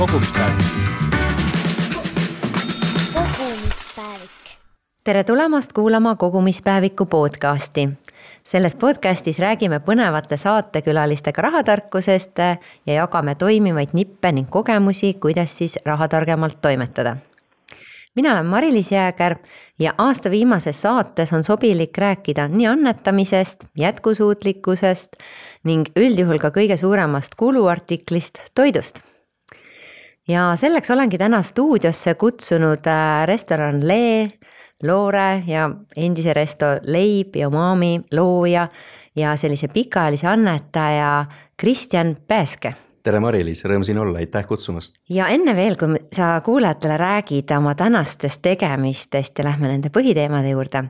kogumispäevik. kogumispäevik. tere tulemast kuulama Kogumispäeviku podcasti. selles podcastis räägime põnevate saatekülalistega rahatarkusest ja jagame toimivaid nippe ning kogemusi, kuidas siis raha targemalt toimetada. mina olen Mari-Liis Jääger ja aasta viimases saates on sobilik rääkida nii annetamisest, jätkusuutlikkusest ning üldjuhul ka kõige suuremast kuluartiklist, toidust ja selleks olengi täna stuudiosse kutsunud äh, restoran Lee, Loore ja endise resto Leib ja Umami looja ja sellise pikaajalise annetaja Kristjan Pääske. tere, Mari-Liis, rõõm siin olla, aitäh kutsumast. ja enne veel, kui sa kuulajatele räägid oma tänastest tegemistest ja lähme nende põhiteemade juurde,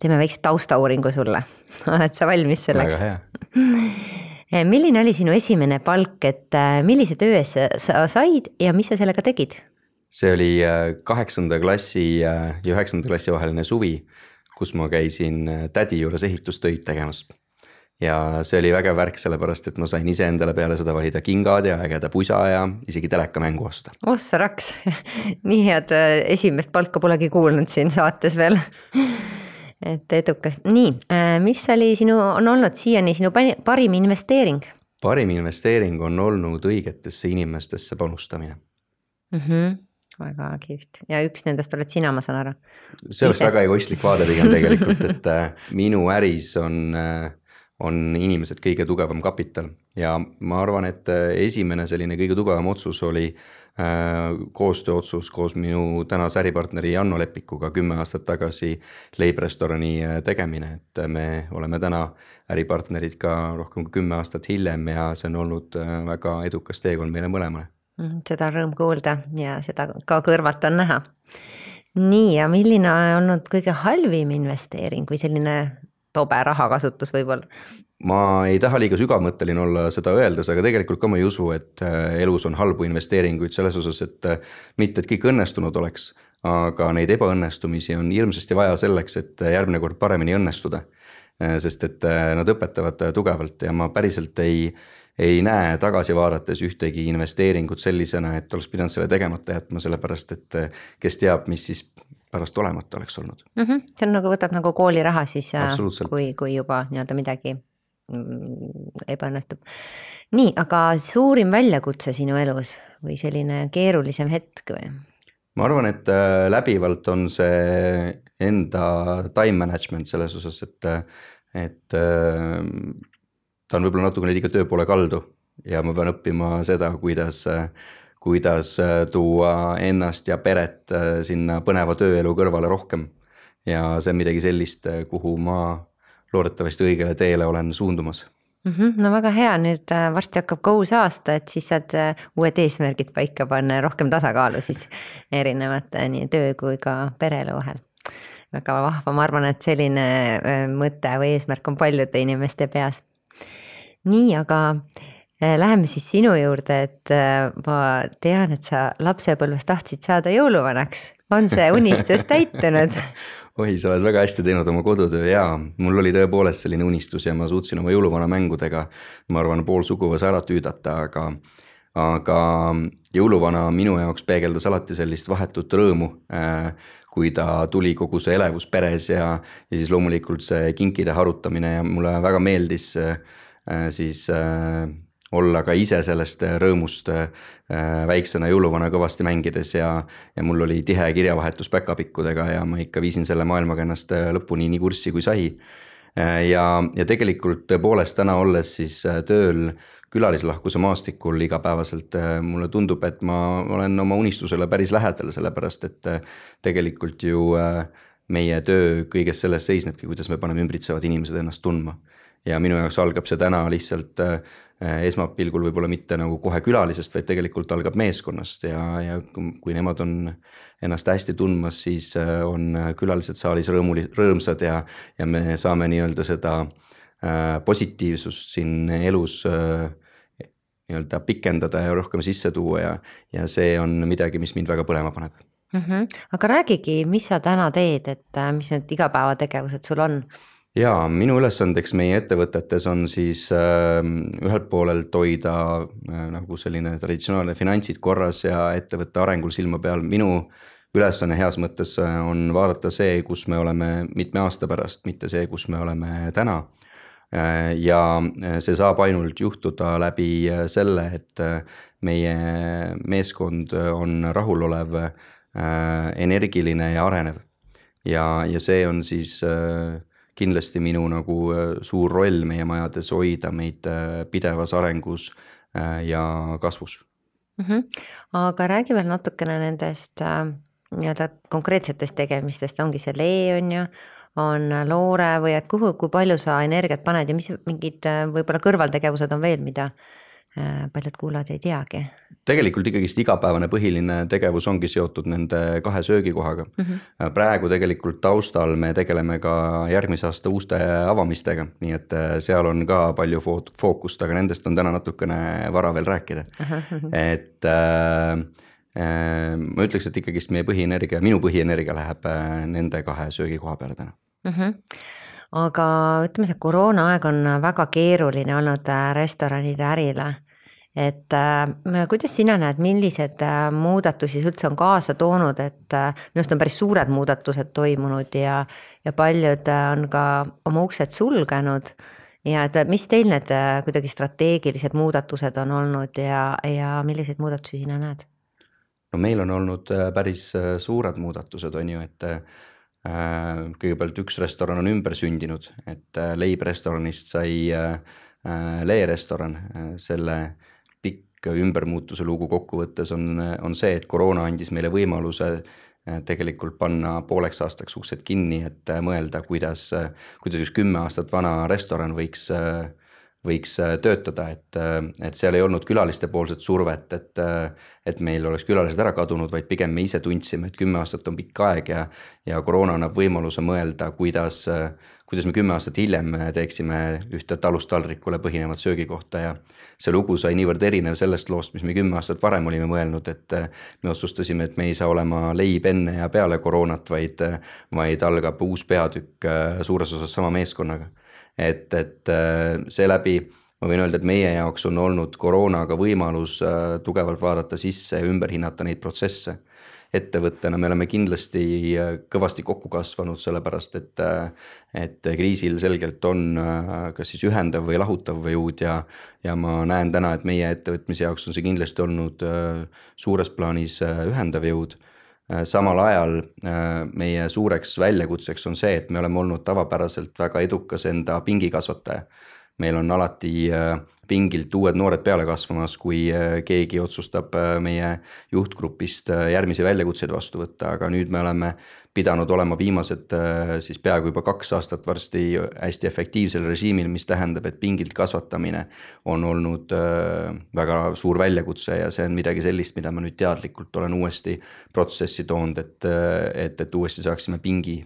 teeme väikse taustauuringu sulle. oled sa valmis selleks? väga hea. milline oli sinu esimene palk, et äh, millise töö eest sa- sa said ja mis sa sellega tegid? see oli äh, kaheksanda klassi ja üheksanda klassi vaheline suvi, kus ma käisin tädi juures ehitustöid tegemas. ja see oli vägev värk, sellepärast et ma sain iseendale peale seda valida kingad ja ägeda pusa ja isegi telekamängu osta. ossa raks, nii head esimest palka polegi kuulnud siin saates veel. et edukas, nii, mis oli sinu, on olnud siiani sinu parim investeering parim investeering on olnud õigetesse inimestesse panustamine. mm? -hmm. väga kihvt ja üks nendest oled sina, ma saan aru. see oleks väga egoistlik vaade pigem tegelikult, et äh, minu äris on, on inimesed kõige tugevam kapital ja ma arvan, et äh, esimene selline kõige tugevam otsus oli äh, koostööotsus koos minu tänase äripartneri Janno Lepikuga kümme aastat tagasi leibrestorani äh, tegemine, et me oleme täna äripartnerid ka rohkem kui kümme aastat hiljem ja see on olnud väga edukas teekond meile mõlemale. Mm, seda on rõõm kuulda ja seda ka kõrvalt on näha. nii, ja milline on olnud kõige halvim investeering või selline tobe rahakasutus võib-olla? ma ei taha liiga sügavmõtteline olla seda öeldes, aga tegelikult ka ma ei usu, et äh, elus on halbu investeeringuid selles osas, et äh, mitte, et kõik õnnestunud oleks, aga neid ebaõnnestumisi on hirmsasti vaja selleks, et äh, järgmine kord paremini õnnestuda. sest et nad õpetavad tugevalt ja ma päriselt ei, ei näe tagasi vaadates ühtegi investeeringut sellisena, et oleks pidanud selle tegemata jätma, sellepärast et kes teab, mis siis pärast olemata oleks olnud. mm. -hmm. see on nagu võtab nagu kooliraha siis, kui, kui juba nii-öelda midagi mm, ebaõnnestub. nii, aga suurim väljakutse sinu elus või selline keerulisem hetk või? ma arvan, et äh, läbivalt on see enda time management selles osas, et, et äh, ta on võib-olla natukene liiga töö poole kaldu ja ma pean õppima seda, kuidas, kuidas äh, tuua ennast ja peret äh, sinna põneva tööelu kõrvale rohkem. ja see on midagi sellist, kuhu ma loodetavasti õigele teele olen suundumas mm. -hmm, no väga hea, nüüd äh, varsti hakkab ka uus aasta, et siis saad äh, uued eesmärgid paika panna ja rohkem tasakaalu siis erinevate nii töö kui ka pereelu vahel. väga vahva, ma arvan, et selline äh, mõte või eesmärk on paljude inimeste peas. nii, aga äh, läheme siis sinu juurde, et äh, ma tean, et sa lapsepõlves tahtsid saada jõuluvanaks. on see unistus täitunud? oi, sa oled väga hästi teinud oma kodutöö ja mul oli tõepoolest selline unistus ja ma suutsin oma jõuluvana mängudega, ma arvan, pool suguvõsa ära tüüdata, aga, aga jõuluvana minu jaoks peegeldas alati sellist vahetut rõõmu äh, kui ta tuli kogu see elevus peres ja, ja siis loomulikult see kinkide harutamine ja mulle väga meeldis siis olla ka ise sellest rõõmust äh, väiksena jõuluvana kõvasti mängides ja, ja mul oli tihe kirjavahetus päkapikkudega ja ma ikka viisin selle maailmaga ennast äh, lõpuni nii kurssi kui sai. Äh, ja, ja tegelikult tõepoolest täna olles siis äh, tööl külalislahkuse maastikul igapäevaselt, äh, mulle tundub, et ma olen oma unistusele päris lähedal, sellepärast et äh, tegelikult ju äh, meie töö kõiges selles seisnebki, kuidas me paneme ümbritsevad inimesed ennast tundma. ja minu jaoks algab see täna lihtsalt äh, esmapilgul võib-olla mitte nagu kohe külalisest, vaid tegelikult algab meeskonnast ja, ja kui- nemad on ennast hästi tundmas, siis äh, on külalised saalis rõõmuli-, rõõmsad ja, ja me saame nii-öelda seda äh, positiivsust siin elus äh, nii-öelda pikendada ja rohkem sisse tuua ja, ja see on midagi, mis mind väga põlema paneb mm. -hmm. aga räägigi, mis sa täna teed, et äh, mis need igapäevategevused sul on? Ja minu ülesandeks meie ettevõtetes on siis äh, ühelt poolelt hoida äh, nagu selline traditsionaalne finantsid korras ja ettevõtte arengul silma peal, minu ülesanne heas mõttes äh, on vaadata see, kus me oleme mitme aasta pärast, mitte see, kus me oleme täna äh, ja äh, see saab ainult juhtuda läbi selle, et meie meeskond on rahulolev, energiline ja arenev. ja, ja see on siis kindlasti minu nagu suur roll meie majades hoida meid pidevas arengus ja kasvus mm. -hmm. aga räägi veel natukene nendest nii-öelda konkreetsetest tegemistest, ongi see lee on ju, on loore või et kuhu, kui palju sa energiat paned ja mis mingid võib-olla kõrvaltegevused on veel, mida äh, paljud kuulajad ei teagi? tegelikult ikkagist igapäevane põhiline tegevus ongi seotud nende kahe söögikohaga mm. -hmm. praegu tegelikult taustal me tegeleme ka järgmise aasta uute avamistega, nii et äh, seal on ka palju fookust, aga nendest on täna natukene vara veel rääkida uh. -huh. et äh, ma ütleks, et ikkagist meie põhienergia, minu põhienergia läheb äh, nende kahe söögikoha peale täna mm. -hmm. aga ütleme, see koroonaaeg on väga keeruline olnud äh, restoranide ärile. Et äh, kuidas sina näed, millised äh, muudatusi see üldse on kaasa toonud, et äh, minu arust on päris suured muudatused toimunud ja, ja paljud äh, on ka oma uksed sulgenud ja et mis teil need äh, kuidagi strateegilised muudatused on olnud ja, ja milliseid muudatusi sina näed? no meil on olnud äh, päris äh, suured muudatused, on ju, et äh, kõigepealt üks restoran on ümber sündinud, et leibrestoranist sai leerestoran, selle pikk ümbermuutuse lugu kokkuvõttes on, on see, et koroona andis meile võimaluse tegelikult panna pooleks aastaks uksed kinni, et mõelda, kuidas, kuidas üks kümme aastat vana restoran võiks äh, võiks äh, töötada, et, äh, et seal ei olnud külalistepoolset survet, et, äh, et meil oleks külalised ära kadunud, vaid pigem me ise tundsime, et kümme aastat on pikk aeg ja, ja koroona annab võimaluse mõelda, kuidas, kuidas me kümme aastat hiljem teeksime ühte talust taldrikule põhinevat söögikohta ja see lugu sai niivõrd erinev sellest loost, mis me kümme aastat varem olime mõelnud, et me otsustasime, et me ei saa olema leib enne ja peale koroonat, vaid, vaid algab uus peatükk suures osas sama meeskonnaga et, et äh, seeläbi ma võin öelda, et meie jaoks on olnud koroonaga võimalus äh, tugevalt vaadata sisse ja ümber hinnata neid protsesse. ettevõttena me oleme kindlasti äh, kõvasti kokku kasvanud, sellepärast et, et kriisil selgelt on kas siis ühendav või lahutav jõud ja, ja ma näen täna, et meie ettevõtmise jaoks on see kindlasti olnud suures plaanis ühendav jõud samal ajal äh, meie suureks väljakutseks on see, et me oleme olnud tavapäraselt väga edukas enda pingikasvataja. meil on alati äh, pingilt uued noored peale kasvamas, kui keegi otsustab meie juhtgrupist järgmisi väljakutseid vastu võtta, aga nüüd me oleme pidanud olema viimased äh, siis peaaegu juba kaks aastat varsti hästi efektiivsel režiimil, mis tähendab, et pingilt kasvatamine on olnud äh, väga suur väljakutse ja see on midagi sellist, mida ma nüüd teadlikult olen uuesti protsessi toonud, et, äh, et, et uuesti saaksime pingi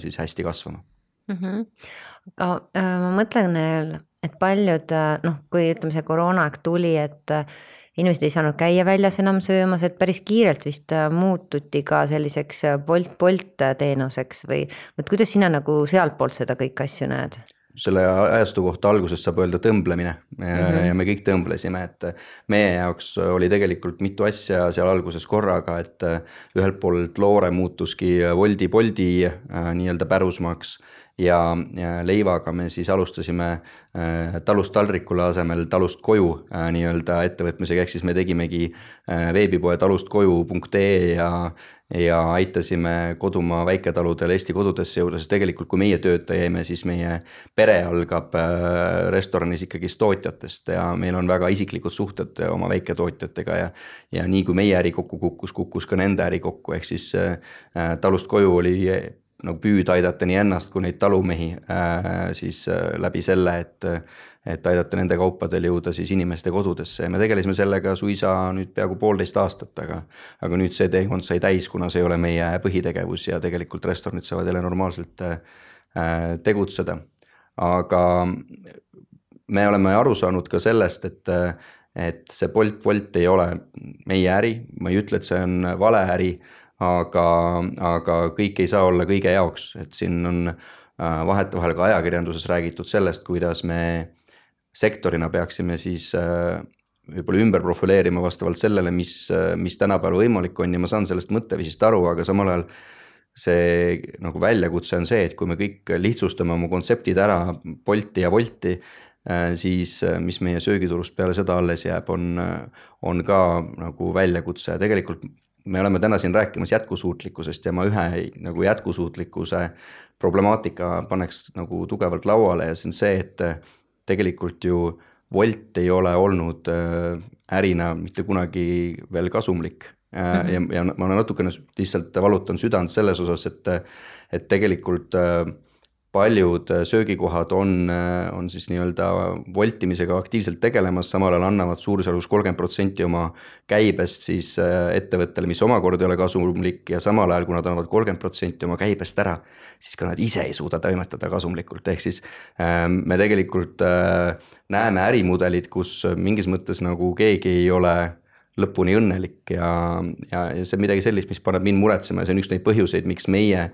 siis hästi kasvama mm. -hmm. aga ma mõtlen, et paljud noh, kui ütleme, see koroonaaeg tuli, et inimesed ei saanud käia väljas enam söömas, et päris kiirelt vist äh, muututi ka selliseks äh, Bolt, Bolt äh, teenuseks või, et kuidas sina nagu sealtpoolt seda kõiki asju näed? Selle ajastu kohta alguses saab öelda tõmblemine mm -hmm. ja me kõik tõmblesime, et meie jaoks oli tegelikult mitu asja seal alguses korraga, et ühelt poolt Loore muutuski Woldi Boldi nii-öelda pärusmaaks ja, leivaga me siis alustasime äh, talust taldrikule asemel talust koju äh, nii-öelda ettevõtmisega, ehk siis me tegimegi äh, veebipoe talustkoju.ee ja ja aitasime kodumaa väiketaludel Eesti kodudesse jõuda, sest tegelikult kui meie tööta jäime, siis meie pere algab äh, restoranis ikkagist tootjatest ja meil on väga isiklikud suhted oma väiketootjatega ja ja nii kui meie äri kokku kukkus, kukkus ka nende äri kokku, ehk siis äh, talust koju oli nagu püüda aidata nii ennast kui neid talumehi äh, siis äh, läbi selle, et, et aidata nende kaupadel jõuda siis inimeste kodudesse ja me tegelesime sellega suisa nüüd peaaegu poolteist aastat, aga aga nüüd see teekond sai täis, kuna see ei ole meie põhitegevus ja tegelikult restoranid saavad jälle normaalselt äh, tegutseda. aga me oleme aru saanud ka sellest, et et see Bolt Wolt ei ole meie äri, ma ei ütle, et see on vale äri aga, aga kõik ei saa olla kõige jaoks, et siin on vahetevahel ka ajakirjanduses räägitud sellest, kuidas me sektorina peaksime siis võib-olla ümber profileerima vastavalt sellele, mis, mis tänapäeval võimalik on. Ja ma saan sellest mõtteviisist aru, aga samal ajal see nagu väljakutse on see, et kui me kõik lihtsustame oma kontseptid ära Bolti ja Wolti, äh, siis äh, mis meie söögiturust peale seda alles jääb, on, äh, on ka nagu väljakutse. Ja tegelikult me oleme täna siin rääkimas jätkusuutlikkusest ja ma ühe nagu jätkusuutlikkuse problemaatika paneks nagu tugevalt lauale ja see on see, et tegelikult ju Wolt ei ole olnud ärina mitte kunagi veel kasumlik Mm -hmm. ja, ja ma natukene lihtsalt valutan südant selles osas, et, et tegelikult äh, paljud söögikohad on, äh, on siis nii-öelda voltimisega aktiivselt tegelemas, samal ajal annavad suurusjärgus kolmkümmend protsenti oma käibest siis äh, ettevõttele, mis omakorda ei ole kasumlik ja samal ajal, kui nad annavad kolmkümmend protsenti oma käibest ära, siis ka nad ise ei suuda toimetada kasumlikult, ehk siis me tegelikult näeme ärimudelid, kus mingis mõttes nagu keegi ei ole lõpuni õnnelik ja, ja, ja see on midagi sellist, mis paneb mind muretsema ja see on üks neid põhjuseid, miks meie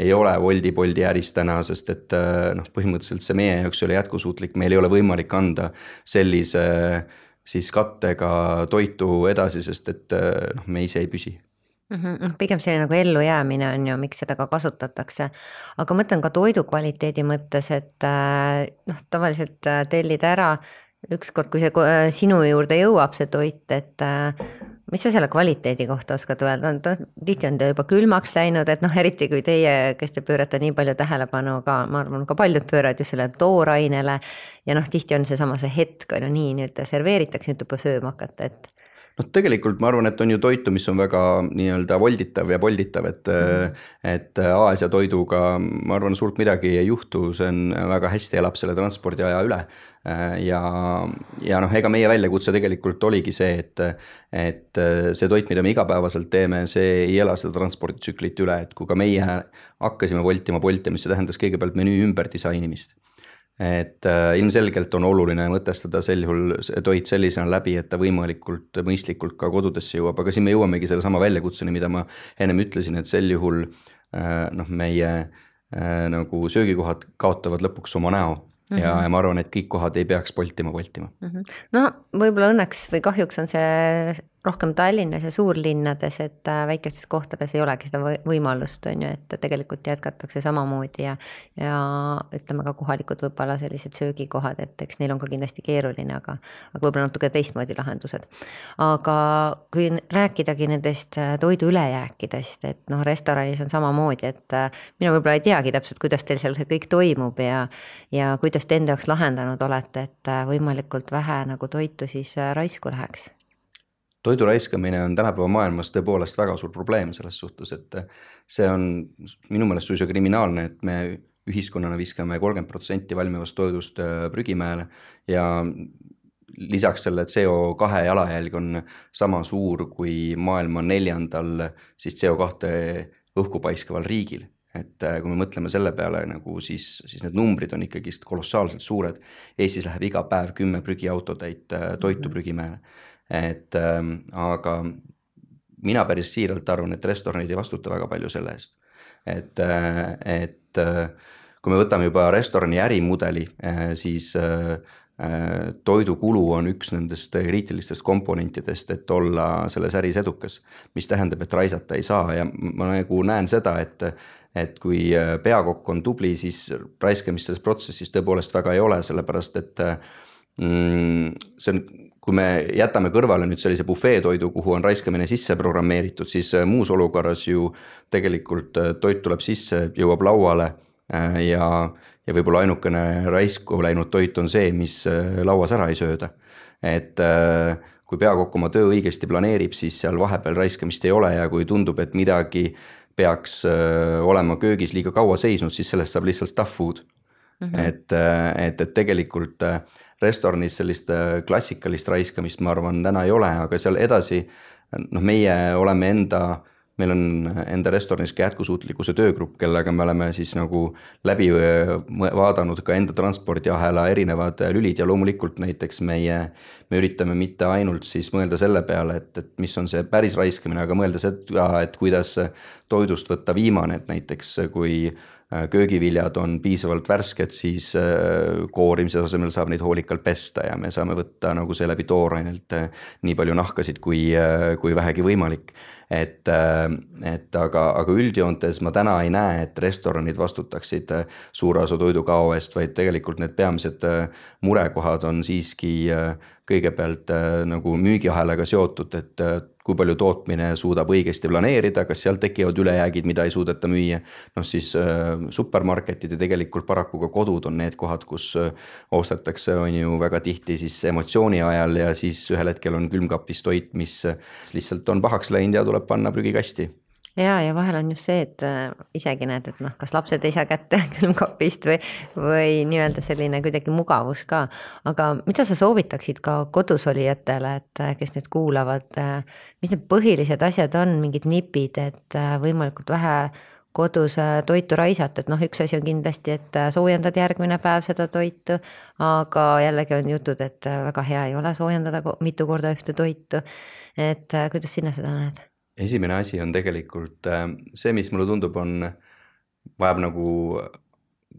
ei ole Woldi Boldi äris täna, sest et äh, noh, põhimõtteliselt see meie jaoks ei ole jätkusuutlik, meil ei ole võimalik anda sellise siis kattega toitu edasi, sest et äh, noh, me ise ei püsi. -hmm. noh, pigem selline nagu ellujäämine on ju, miks seda ka kasutatakse. aga mõtlen ka toidu kvaliteedi mõttes, et äh, noh, tavaliselt tellida ära ükskord, kui see äh, sinu juurde jõuab, see toit, et äh, mis sa selle kvaliteedi kohta oskad öelda, tihti on ta juba külmaks läinud, et noh, eriti kui teie, kes te pöörate nii palju tähelepanu ka, ma arvan, ka paljud pööravad just sellele toorainele. ja noh, tihti on seesama see hetk on ju nii, nüüd serveeritakse, nüüd juba sööma hakata, et noh, tegelikult ma arvan, et on ju toitu, mis on väga nii-öelda volditav ja polditav, et mm., et Aasia toiduga ma arvan, suurt midagi ei juhtu, see on väga hästi elab selle transpordiaja üle. ja, ja noh, ega meie väljakutse tegelikult oligi see, et, et see toit, mida me igapäevaselt teeme, see ei ela seda transporditsüklit üle, et kui ka meie hakkasime voltima, poltima, siis see tähendas kõigepealt menüü ümberdisainimist et äh, ilmselgelt on oluline mõtestada sel juhul see toit sellisena läbi, et ta võimalikult mõistlikult ka kodudesse jõuab, aga siin me jõuamegi sellesama väljakutseni, mida ma ennem ütlesin, et sel juhul äh, noh, meie äh, nagu söögikohad kaotavad lõpuks oma näo Mm -hmm. ja, ja ma arvan, et kõik kohad ei peaks Boltima voltima mm. -hmm. no võib-olla õnneks või kahjuks on see rohkem Tallinnas ja suurlinnades, et äh, väikestes kohtades ei olegi seda võimalust, on ju, et tegelikult jätkatakse samamoodi ja ja ütleme ka kohalikud võib-olla sellised söögikohad, et eks neil on ka kindlasti keeruline, aga aga võib-olla natuke teistmoodi lahendused. aga kui rääkidagi nendest äh, toidu ülejääkidest, et noh, restoranis on samamoodi, et äh, mina võib-olla ei teagi täpselt, kuidas teil seal see kõik toimub ja ja kuidas te enda jaoks lahendanud olete, et võimalikult vähe nagu toitu siis raisku läheks toidu raiskamine on tänapäeva maailmas tõepoolest väga suur probleem selles suhtes, et see on minu meelest suisa kriminaalne, et me ühiskonnana viskame kolmkümmend protsenti valmivast toidust äh, prügimäele ja lisaks selle CO kahe jalajälg on sama suur kui maailma neljandal siis CO kahte õhku paiskaval riigil. et äh, kui me mõtleme selle peale nagu siis, siis need numbrid on ikkagist kolossaalselt suured. Eestis läheb iga päev kümme prügiautotäit äh, toitu mhm. prügimäele et ähm, aga mina päris siiralt arvan, et restoranid ei vastuta väga palju selle eest. et, äh, et äh, kui me võtame juba restorani ärimudeli, äh, siis toidukulu on üks nendest kriitilistest komponentidest, et olla selles äris edukas. mis tähendab, et raisata ei saa ja ma nagu näen seda, et, et kui peakokk on tubli, siis raiskamist selles protsessis tõepoolest väga ei ole, sellepärast et mm, see on kui me jätame kõrvale nüüd sellise bufeetoidu, kuhu on raiskamine sisse programmeeritud, siis äh, muus olukorras ju tegelikult äh, toit tuleb sisse, jõuab lauale äh, ja, ja võib-olla ainukene raisku läinud toit on see, mis lauas ära ei sööda. et kui peakokk oma töö õigesti planeerib, siis seal vahepeal raiskamist ei ole ja kui tundub, et midagi peaks olema köögis liiga kaua seisnud, siis sellest saab lihtsalt stuff food mm. -hmm. et, et, et tegelikult restoranis sellist äh, klassikalist raiskamist, ma arvan, täna ei ole, aga seal edasi noh, meie oleme enda, meil on enda restoranis ka jätkusuutlikkuse töögrupp, kellega me oleme siis nagu läbi äh, vaadanud ka enda transpordiahela erinevad äh, lülid ja loomulikult näiteks meie, me üritame mitte ainult siis mõelda selle peale, et, et mis on see päris raiskamine, aga mõelda seda, et kuidas toidust võtta viimane, et näiteks kui köögiviljad on piisavalt värsked, siis koorimise asemel saab neid hoolikalt pesta ja me saame võtta nagu seeläbi toorainelt nii palju nahkasid, kui, kui vähegi võimalik. Et, et aga, aga üldjoontes ma täna ei näe, et restoranid vastutaksid suure osa toidukao eest, vaid tegelikult need peamised murekohad on siiski kõigepealt nagu müügiahelaga seotud, et kui palju tootmine suudab õigesti planeerida, kas seal tekivad ülejäägid, mida ei suudeta müüa. noh, siis äh, supermarketid ja tegelikult paraku ka kodud on need kohad, kus äh, ostetakse, on ju väga tihti siis emotsiooni ajal ja siis ühel hetkel on külmkapis toit, mis lihtsalt on pahaks läinud ja tuleb panna prügikasti ja, ja vahel on just see, et äh, isegi näed, et noh, kas lapsed ei saa kätte külmkapist või, või nii-öelda selline kuidagi mugavus ka. aga mida sa soovitaksid ka kodus olijatele, et äh, kes nüüd kuulavad, äh, mis need põhilised asjad on, mingid nipid, et võimalikult vähe kodus toitu raisata, et noh, üks asi on kindlasti, et soojendad järgmine päev seda toitu. aga jällegi on jutud, et väga hea ei ole soojendada mitu korda ühte toitu. et kuidas sina seda näed? Esimene asi on tegelikult äh, see, mis mulle tundub, on, vajab nagu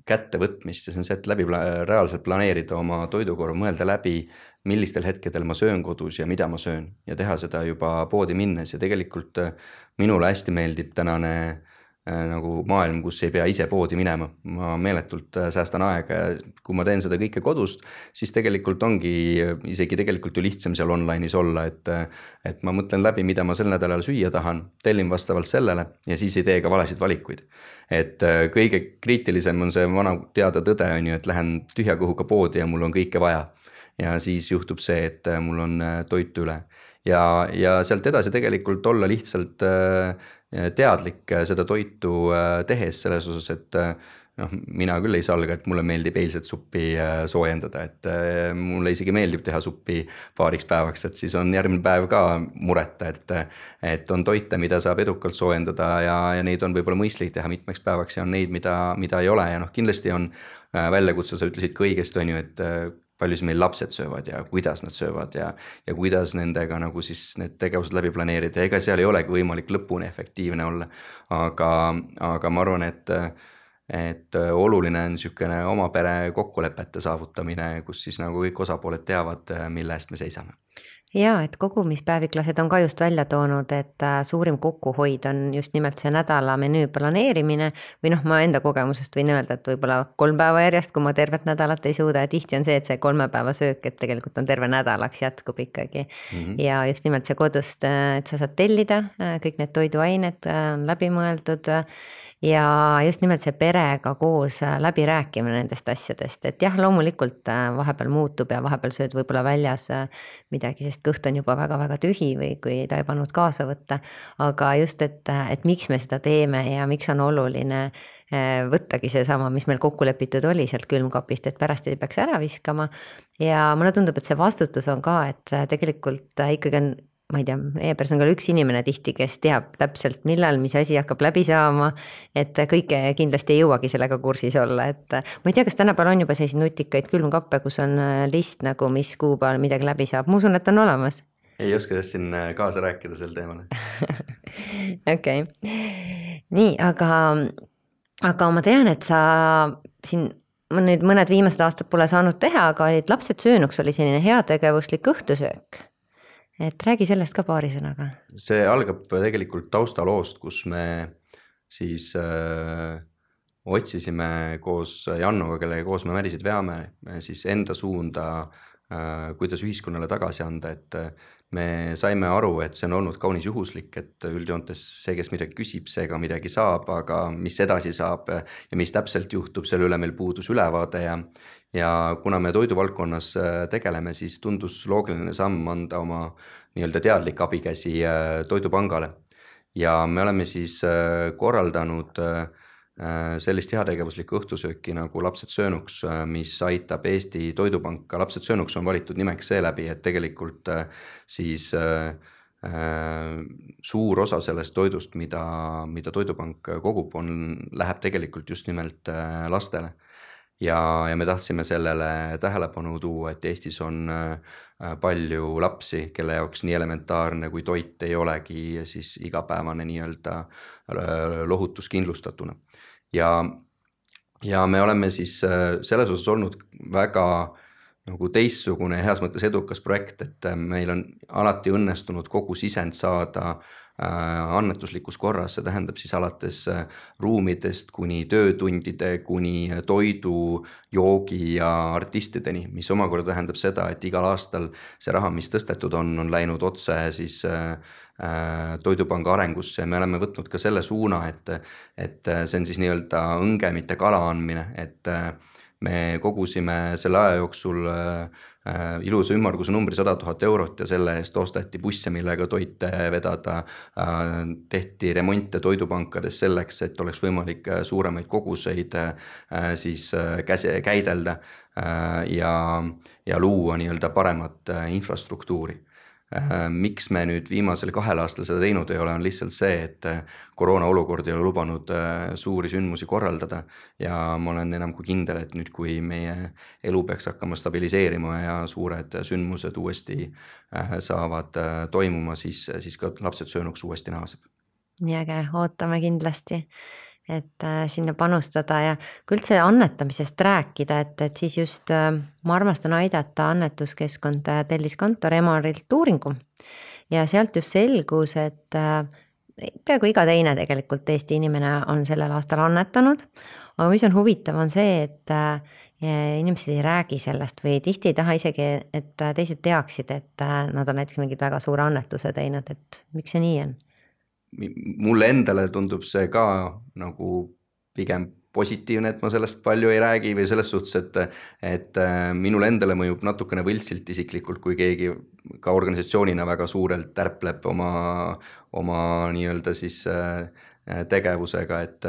kättevõtmist ja see on see, et läbi reaalselt planeerida oma toidukorv, mõelda läbi, millistel hetkedel ma söön kodus ja mida ma söön ja teha seda juba poodi minnes. Ja tegelikult äh, minule hästi meeldib tänane nagu maailm, kus ei pea ise poodi minema. ma meeletult äh, säästan aega ja kui ma teen seda kõike kodust, siis tegelikult ongi isegi tegelikult ju lihtsam seal online'is olla, et. et ma mõtlen läbi, mida ma sel nädalal süüa tahan, tellin vastavalt sellele ja siis ei tee ka valesid valikuid. et äh, kõige kriitilisem on see vana teada tõde on ju, et lähen tühja kõhuga poodi ja mul on kõike vaja. ja siis juhtub see, et mul on toitu üle ja, ja sealt edasi tegelikult olla lihtsalt äh, teadlik äh, seda toitu äh, tehes selles osas, et noh, mina küll ei salga, et mulle meeldib eilset suppi soojendada, et mulle isegi meeldib teha suppi paariks päevaks, et siis on järgmine päev ka mureta, et. et on toite, mida saab edukalt soojendada ja, ja neid on võib-olla mõistlik teha mitmeks päevaks ja on neid, mida, mida ei ole ja noh, kindlasti on väljakutse, sa ütlesid ka õigesti, on ju, et palju siis meil lapsed söövad ja kuidas nad söövad ja, ja kuidas nendega nagu siis need tegevused läbi planeerida, ega seal ei olegi võimalik lõpuni efektiivne olla. aga, aga ma arvan, et, et oluline on niisugune oma pere kokkulepete saavutamine, kus siis nagu kõik osapooled teavad, mille eest me seisame ja et kogumispäeviklased on ka just välja toonud, et äh, suurim kokkuhoid on just nimelt see nädala menüü planeerimine või noh, ma enda kogemusest võin öelda, et võib-olla kolm päeva järjest, kui ma tervet nädalat ei suuda ja tihti on see, et see kolme päeva söök, et tegelikult on terve nädalaks jätkub ikkagi mm. -hmm. ja just nimelt see kodust, äh, et sa saad tellida äh, kõik need toiduained on läbi mõeldud ja just nimelt see perega koos äh, läbirääkimine nendest asjadest, et jah, loomulikult äh, vahepeal muutub ja vahepeal sööd võib-olla väljas äh, midagi, sest kõht on juba väga-väga tühi või kui ei taibanud kaasa võtta. aga just, et, et miks me seda teeme ja miks on oluline võttagi seesama, mis meil kokku lepitud oli sealt külmkapist, et pärast ei peaks ära viskama. ja mulle tundub, et see vastutus on ka, et tegelikult ikkagi on ma ei tea, e-pers on ka üks inimene tihti, kes teab täpselt, millal, mis asi hakkab läbi saama. et kõike kindlasti ei jõuagi sellega kursis olla, et ma ei tea, kas tänapäeval on juba selliseid nutikaid külmkappe, kus on äh, list nagu, mis kuupäeval midagi läbi saab, ma usun, et on olemas. ei oska just siin äh, kaasa rääkida sel teemal. okei, nii, aga, aga ma tean, et sa siin nüüd mõned viimased aastad pole saanud teha, aga olid lapsed söönuks, oli selline heategevuslik õhtusöök et räägi sellest ka paari sõnaga. see algab tegelikult taustaloost, kus me siis äh, otsisime koos Jannoga, kellega koos me värisid veame, siis enda suunda äh,, kuidas ühiskonnale tagasi anda, et äh, me saime aru, et see on olnud kaunis juhuslik, et üldjoontes see, kes midagi küsib, see ka midagi saab, aga mis edasi saab ja mis täpselt juhtub, selle üle meil puudus ülevaade ja ja kuna me toiduvaldkonnas äh, tegeleme, siis tundus loogiline samm anda oma nii-öelda teadlik abikäsi äh, Toidupangale. ja me oleme siis äh, korraldanud sellist heategevuslikku õhtusööki nagu Lapsed söönuks, mis aitab Eesti Toidupanka, Lapsed söönuks on valitud nimeks seeläbi, et tegelikult siis suur osa sellest toidust, mida, mida Toidupank kogub, on, läheb tegelikult just nimelt lastele ja, ja me tahtsime sellele tähelepanu tuua, et Eestis on äh, palju lapsi, kelle jaoks nii elementaarne kui toit ei olegi siis igapäevane nii-öelda äh, lohutus kindlustatuna. ja ja me oleme siis äh, selles osas olnud väga nagu teistsugune ja heas mõttes edukas projekt, et meil on alati õnnestunud kogu sisend saada äh, annetuslikus korras, see tähendab siis alates ruumidest kuni töötundide, kuni toidu, joogi ja artistideni, mis omakorda tähendab seda, et igal aastal see raha, mis tõstetud on, on läinud otse siis toidupanga arengusse. Ja me oleme võtnud ka selle suuna, et, et see on siis nii-öelda õnge, mitte kala andmine, et me kogusime selle aja jooksul äh, ilusa ümmarguse numbri sada tuhat eurot ja selle eest osteti busse, millega toite vedada äh,. tehti remonte toidupankades selleks, et oleks võimalik äh, suuremaid koguseid äh, siis äh, käse, käidelda äh, ja, ja luua nii-öelda paremat äh, infrastruktuuri Äh, miks me nüüd viimasel kahel aastal seda teinud ei ole, on lihtsalt see, et äh, koroona olukord ei ole lubanud äh, suuri sündmusi korraldada. ja ma olen enam kui kindel, et nüüd, kui meie elu peaks hakkama stabiliseerima ja suured sündmused uuesti saavad toimuma, siis, siis ka lapsed söönuks uuesti naaseb. nii äge, ootame kindlasti et äh, sinna panustada ja kui üldse annetamisest rääkida, et, et siis just äh, ma armastan aidata, annetuskeskkond äh, tellis kontor Emorilt uuringu ja sealt just selgus, et peaaegu iga teine tegelikult Eesti inimene on sellel aastal annetanud. aga mis on huvitav, on see, et inimesed ei räägi sellest või tihti ei taha isegi, et teised teaksid, et nad on näiteks mingid väga suure annetuse teinud, et miks see nii on mulle endale tundub see ka nagu pigem positiivne, et ma sellest palju ei räägi või selles suhtes, et, et äh, minule endale mõjub natukene võltsilt isiklikult, kui keegi ka organisatsioonina väga suurelt ärpleb oma, oma nii-öelda siis äh, tegevusega, et,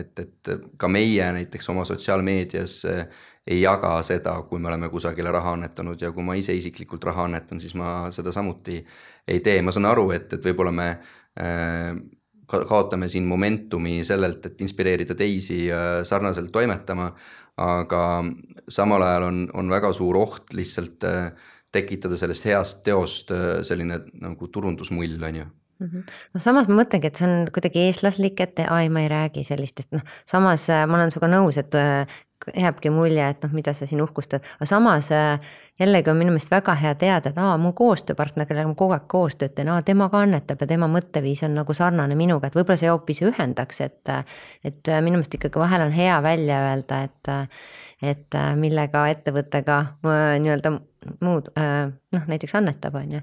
et, et ka meie näiteks oma sotsiaalmeedias äh, ei jaga seda, kui me oleme kusagile raha annetanud ja kui ma ise isiklikult raha annetan, siis ma seda samuti ei tee, ma saan aru, et, et võib-olla me Äh, kaotame siin momentumi sellelt, et inspireerida teisi äh, sarnaselt toimetama, aga samal ajal on, on väga suur oht lihtsalt äh, tekitada sellest heast teost selline nagu turundusmull, on ju mhm. no samas ma mõtlengi, et see on kuidagi eestlaslik, et ai, ma ei räägi sellistest, noh, samas ma olen sinuga nõus, et jääbki mulje, et noh, mida sa siin uhkustad, aga samas jällegi on minu meelest väga hea teada, et aa, mu koostööpartner, kellega ma kogu aeg koostööd teen, aa, tema ka annetab ja tema mõtteviis on nagu sarnane minuga, et võib-olla see hoopis ühendaks, et. et minu meelest ikkagi vahel on hea välja öelda, et, et millega ettevõttega nii-öelda muud noh, näiteks annetab, on ju.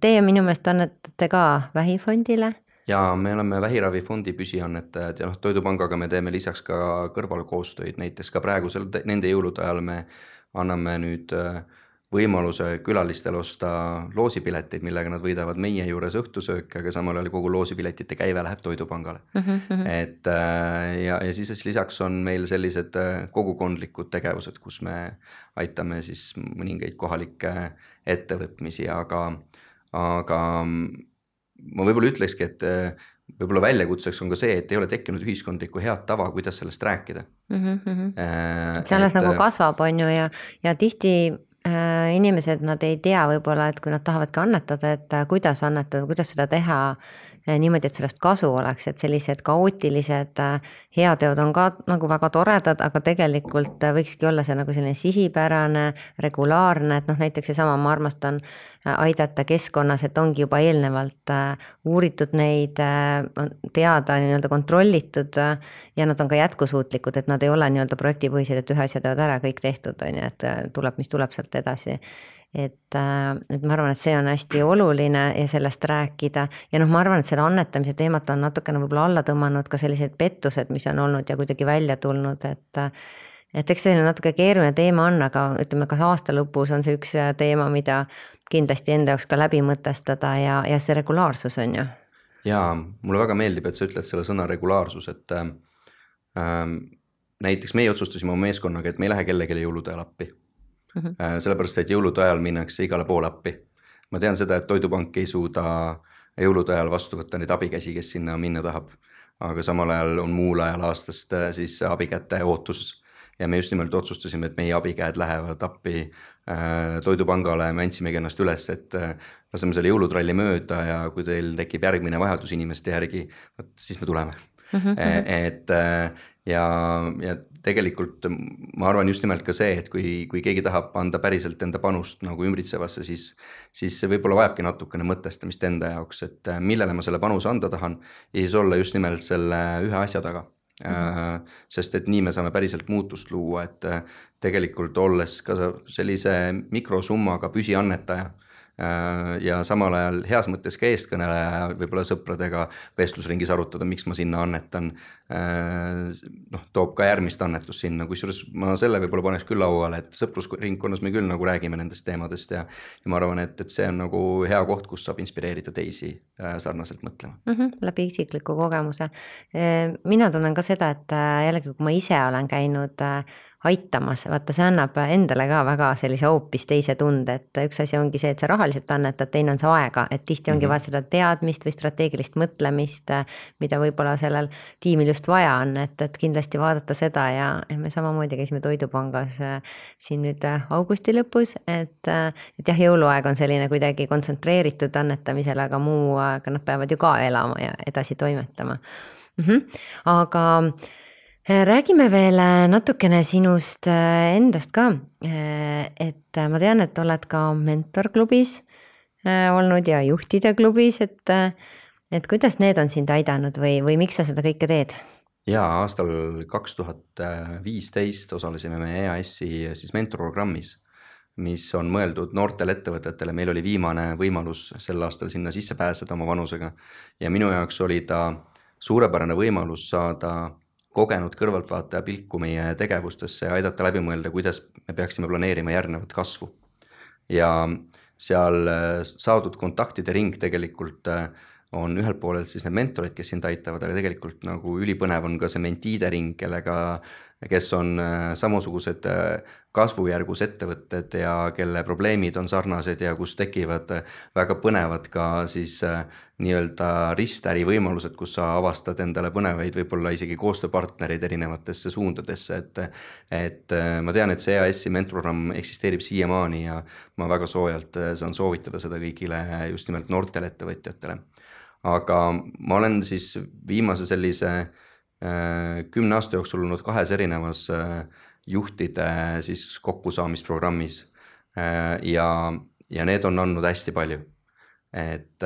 Teie minu meelest annetate ka Vähifondile ja me oleme Vähiravifondi püsiannetajad ja noh, Toidupangaga me teeme lisaks ka kõrvalkoostöid, näiteks ka praegusel, nende jõulude ajal me anname nüüd äh, võimaluse külalistel osta loosipileteid, millega nad võidavad meie juures õhtusööki, aga samal ajal kogu loosipiletite käive läheb Toidupangale mm. -hmm. et äh, ja, ja siis lisaks on meil sellised äh, kogukondlikud tegevused, kus me aitame siis mõningaid kohalikke ettevõtmisi, aga, aga ma võib-olla ütlekski, et äh, võib-olla väljakutseks on ka see, et ei ole tekkinud ühiskondlikku head tava, kuidas sellest rääkida mm. -hmm. et see alles nagu kasvab, on ju, ja, ja tihti Äh, inimesed, nad ei tea võib-olla, et kui nad tahavadki annetada, et äh, kuidas annetada, kuidas seda teha. äh, niimoodi, et sellest kasu oleks, et sellised kaootilised heateod on ka nagu väga toredad, aga tegelikult võikski olla see nagu selline sihipärane, regulaarne, et noh, näiteks seesama, ma armastan aidata keskkonnas, et ongi juba eelnevalt äh, uuritud neid, äh, teada nii-öelda kontrollitud äh, ja nad on ka jätkusuutlikud, et nad ei ole nii-öelda projektipõhised, et ühe asja teevad ära, kõik tehtud, on ju, et tuleb, mis tuleb sealt edasi et, et ma arvan, et see on hästi oluline ja sellest rääkida ja noh, ma arvan, et selle annetamise teemat on natukene võib-olla alla tõmmanud ka sellised pettused, mis on olnud ja kuidagi välja tulnud, et et eks selline natuke keeruline teema on, aga ütleme, kas aasta lõpus on see üks teema, mida kindlasti enda jaoks ka läbi mõtestada ja, ja see regulaarsus on ju. jaa, mulle väga meeldib, et sa ütled selle sõna regulaarsus, et äh, näiteks meie otsustasime oma meeskonnaga, et me ei lähe kellelegi jõulude ajal appi mm. -hmm. Sellepärast, et jõulude ajal minnakse igale poole appi. ma tean seda, et Toidupank ei suuda jõulude ajal vastu võtta neid abikäsi, kes sinna minna tahab. aga samal ajal on muul ajal aastast äh, siis abikäte ootuses ja me just nimelt otsustasime, et meie abikäed lähevad appi äh, Toidupangale, me andsimegi ennast üles, et äh, laseme selle jõulutralli mööda ja kui teil tekib järgmine vajadus inimeste järgi, vot siis me tuleme mm. -hmm. et äh, ja, ja tegelikult ma arvan just nimelt ka see, et kui, kui keegi tahab anda päriselt enda panust nagu ümbritsevasse, siis, siis see võib-olla vajabki natukene mõtestamist enda jaoks, et äh, millele ma selle panuse anda tahan ja siis olla just nimelt selle ühe asja taga mm. -hmm. sest et nii me saame päriselt muutust luua, et tegelikult olles ka sellise mikrosummaga püsiannetaja Äh, ja samal ajal heas mõttes ka eestkõneleja võib-olla sõpradega vestlusringis arutada, miks ma sinna annetan. Äh, noh, toob ka järgmist annetust sinna, kusjuures ma selle võib-olla paneks küll lauale, et sõprusringkonnas me küll nagu räägime nendest teemadest ja. ja ma arvan, et, et see on nagu hea koht, kus saab inspireerida teisi äh, sarnaselt mõtlema mm. -hmm, läbi isikliku kogemuse. mina tunnen ka seda, et jällegi, kui ma ise olen käinud aitamas, vaata, see annab endale ka väga sellise hoopis teise tunde, et üks asi ongi see, et sa rahaliselt annetad, teine on see aega, et tihti ongi mm -hmm. vaja seda teadmist või strateegilist mõtlemist, mida võib-olla sellel tiimil just vaja on, et, et kindlasti vaadata seda ja, ja me samamoodi käisime Toidupangas äh, siin nüüd äh, augusti lõpus, et, äh, et jah, jõuluaeg on selline kuidagi kontsentreeritud annetamisel, aga muu aega nad peavad ju ka elama ja edasi toimetama mm. -hmm. aga räägime veel äh, natukene sinust äh, endast ka. et ma tean, et oled ka mentorklubis olnud ja juhtide klubis, et, et kuidas need on sind aidanud või, või miks sa seda kõike teed? ja aastal kaks tuhat viisteist osalesime me EAS-i siis mentorprogrammis, mis on mõeldud noortele ettevõtetele, meil oli viimane võimalus sel aastal sinna sisse pääseda oma vanusega ja minu jaoks oli ta suurepärane võimalus saada kogenud kõrvaltvaataja pilku meie tegevustesse ja aidata läbi mõelda, kuidas me peaksime planeerima järgnevat kasvu. ja seal äh, saadud kontaktide ring tegelikult äh, on ühelt poolelt siis need mentorid, kes sind aitavad, aga tegelikult nagu ülipõnev on ka see mentiide ring, kellega kes on äh, samasugused äh, kasvujärgus ettevõtted ja kelle probleemid on sarnased ja kus tekivad äh, väga põnevad ka siis nii-öelda ristäri võimalused, kus sa avastad endale põnevaid võib-olla isegi koostööpartnereid erinevatesse suundadesse, et et ma tean, et see EAS-i mentorprogramm eksisteerib siiamaani ja ma väga soojalt saan soovitada seda kõigile just nimelt noortele ettevõtjatele. Aga ma olen siis viimase sellise äh, Äh, kümne aasta jooksul olnud kahes erinevas äh, juhtide siis kokkusaamisprogrammis äh, ja, ja need on andnud hästi palju. et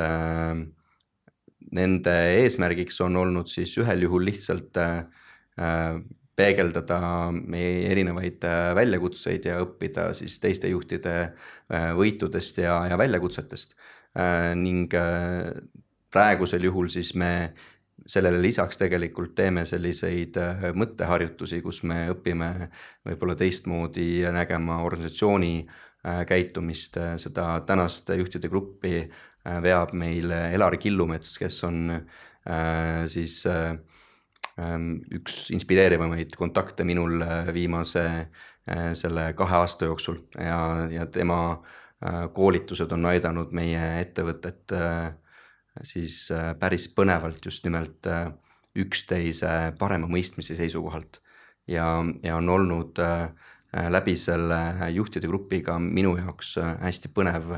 nende eesmärgiks on olnud siis ühel juhul lihtsalt peegeldada meie erinevaid väljakutseid ja õppida siis teiste juhtide võitudest ja, ja väljakutsetest. ning praegusel juhul siis me sellele lisaks tegelikult teeme selliseid äh, mõtteharjutusi, kus me õpime võib-olla teistmoodi nägema organisatsiooni äh, käitumist, seda tänast juhtide gruppi äh, veab meil Elari Killumets, kes on siis ähm, üks inspireerivamaid kontakte minul viimase selle kahe aasta jooksul. Ja, ja tema koolitused on aidanud meie ettevõtet äh, siis äh, päris põnevalt just nimelt äh, üksteise parema mõistmise seisukohalt. ja, ja on olnud äh, läbi selle juhtide grupiga minu jaoks hästi põnev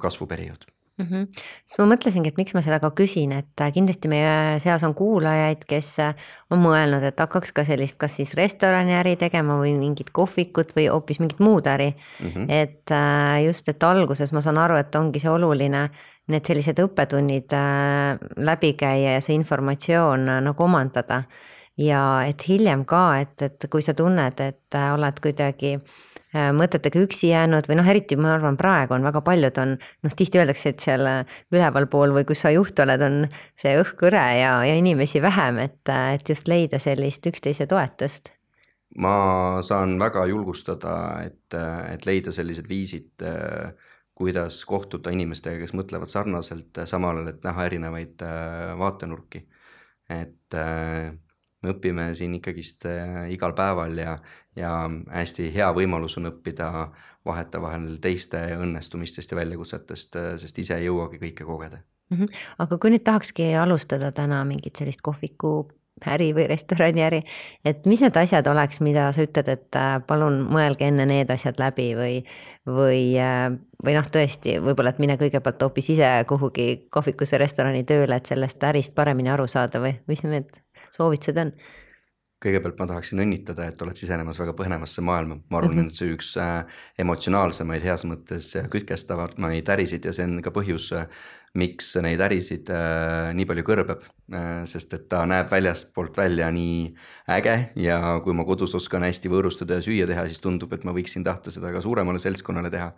kasvuperiood mm. -hmm. siis ma mõtlesingi, et miks ma seda ka küsin, et kindlasti meie seas on kuulajaid, kes on mõelnud, et hakkaks ka sellist, kas siis restoraniäri tegema või mingit kohvikut või hoopis mingit muud äri mm. -hmm. et just, et alguses ma saan aru, et ongi see oluline need sellised õppetunnid äh, läbi käia ja see informatsioon äh, nagu omandada. ja et hiljem ka, et, et kui sa tunned, et äh, oled kuidagi mõtetega üksi jäänud või noh, eriti ma arvan, praegu on väga paljud on, noh, tihti öeldakse, et seal ülevalpool või kus sa juht oled, on see õhk hõre ja, ja inimesi vähem, et, et just leida sellist üksteise toetust ma saan väga julgustada, et, et leida sellised viisid äh, kuidas kohtuda inimestega, kes mõtlevad sarnaselt, samal ajal, et näha erinevaid äh, vaatenurki. et äh, me õpime siin ikkagist igal päeval ja, ja hästi hea võimalus on õppida vahetevahel teiste õnnestumistest ja väljakutsetest, sest ise ei jõuagi kõike kogeda mm. -hmm. aga kui nüüd tahakski alustada täna mingit sellist kohviku äri või restoraniäri, et mis need asjad oleks, mida sa ütled, et palun mõelge enne need asjad läbi või või, äh, või noh, tõesti, võib-olla, et mine kõigepealt hoopis ise kuhugi kohvikusse, restorani tööle, et sellest ärist paremini aru saada või mis need soovitused on? Kõigepealt ma tahaksin õnnitleda, et oled sisenemas väga põnevasse maailma, ma arvan mm, -hmm. et see üks äh, emotsionaalsemaid heas mõttes ja kütkestavamaid ärisid ja see on ka põhjus, miks neid ärisid äh, nii palju kõrbeb äh,. sest et ta näeb väljastpoolt välja nii äge ja kui ma kodus oskan hästi võõrustada ja süüa teha, siis tundub, et ma võiksin tahta seda ka suuremale seltskonnale teha.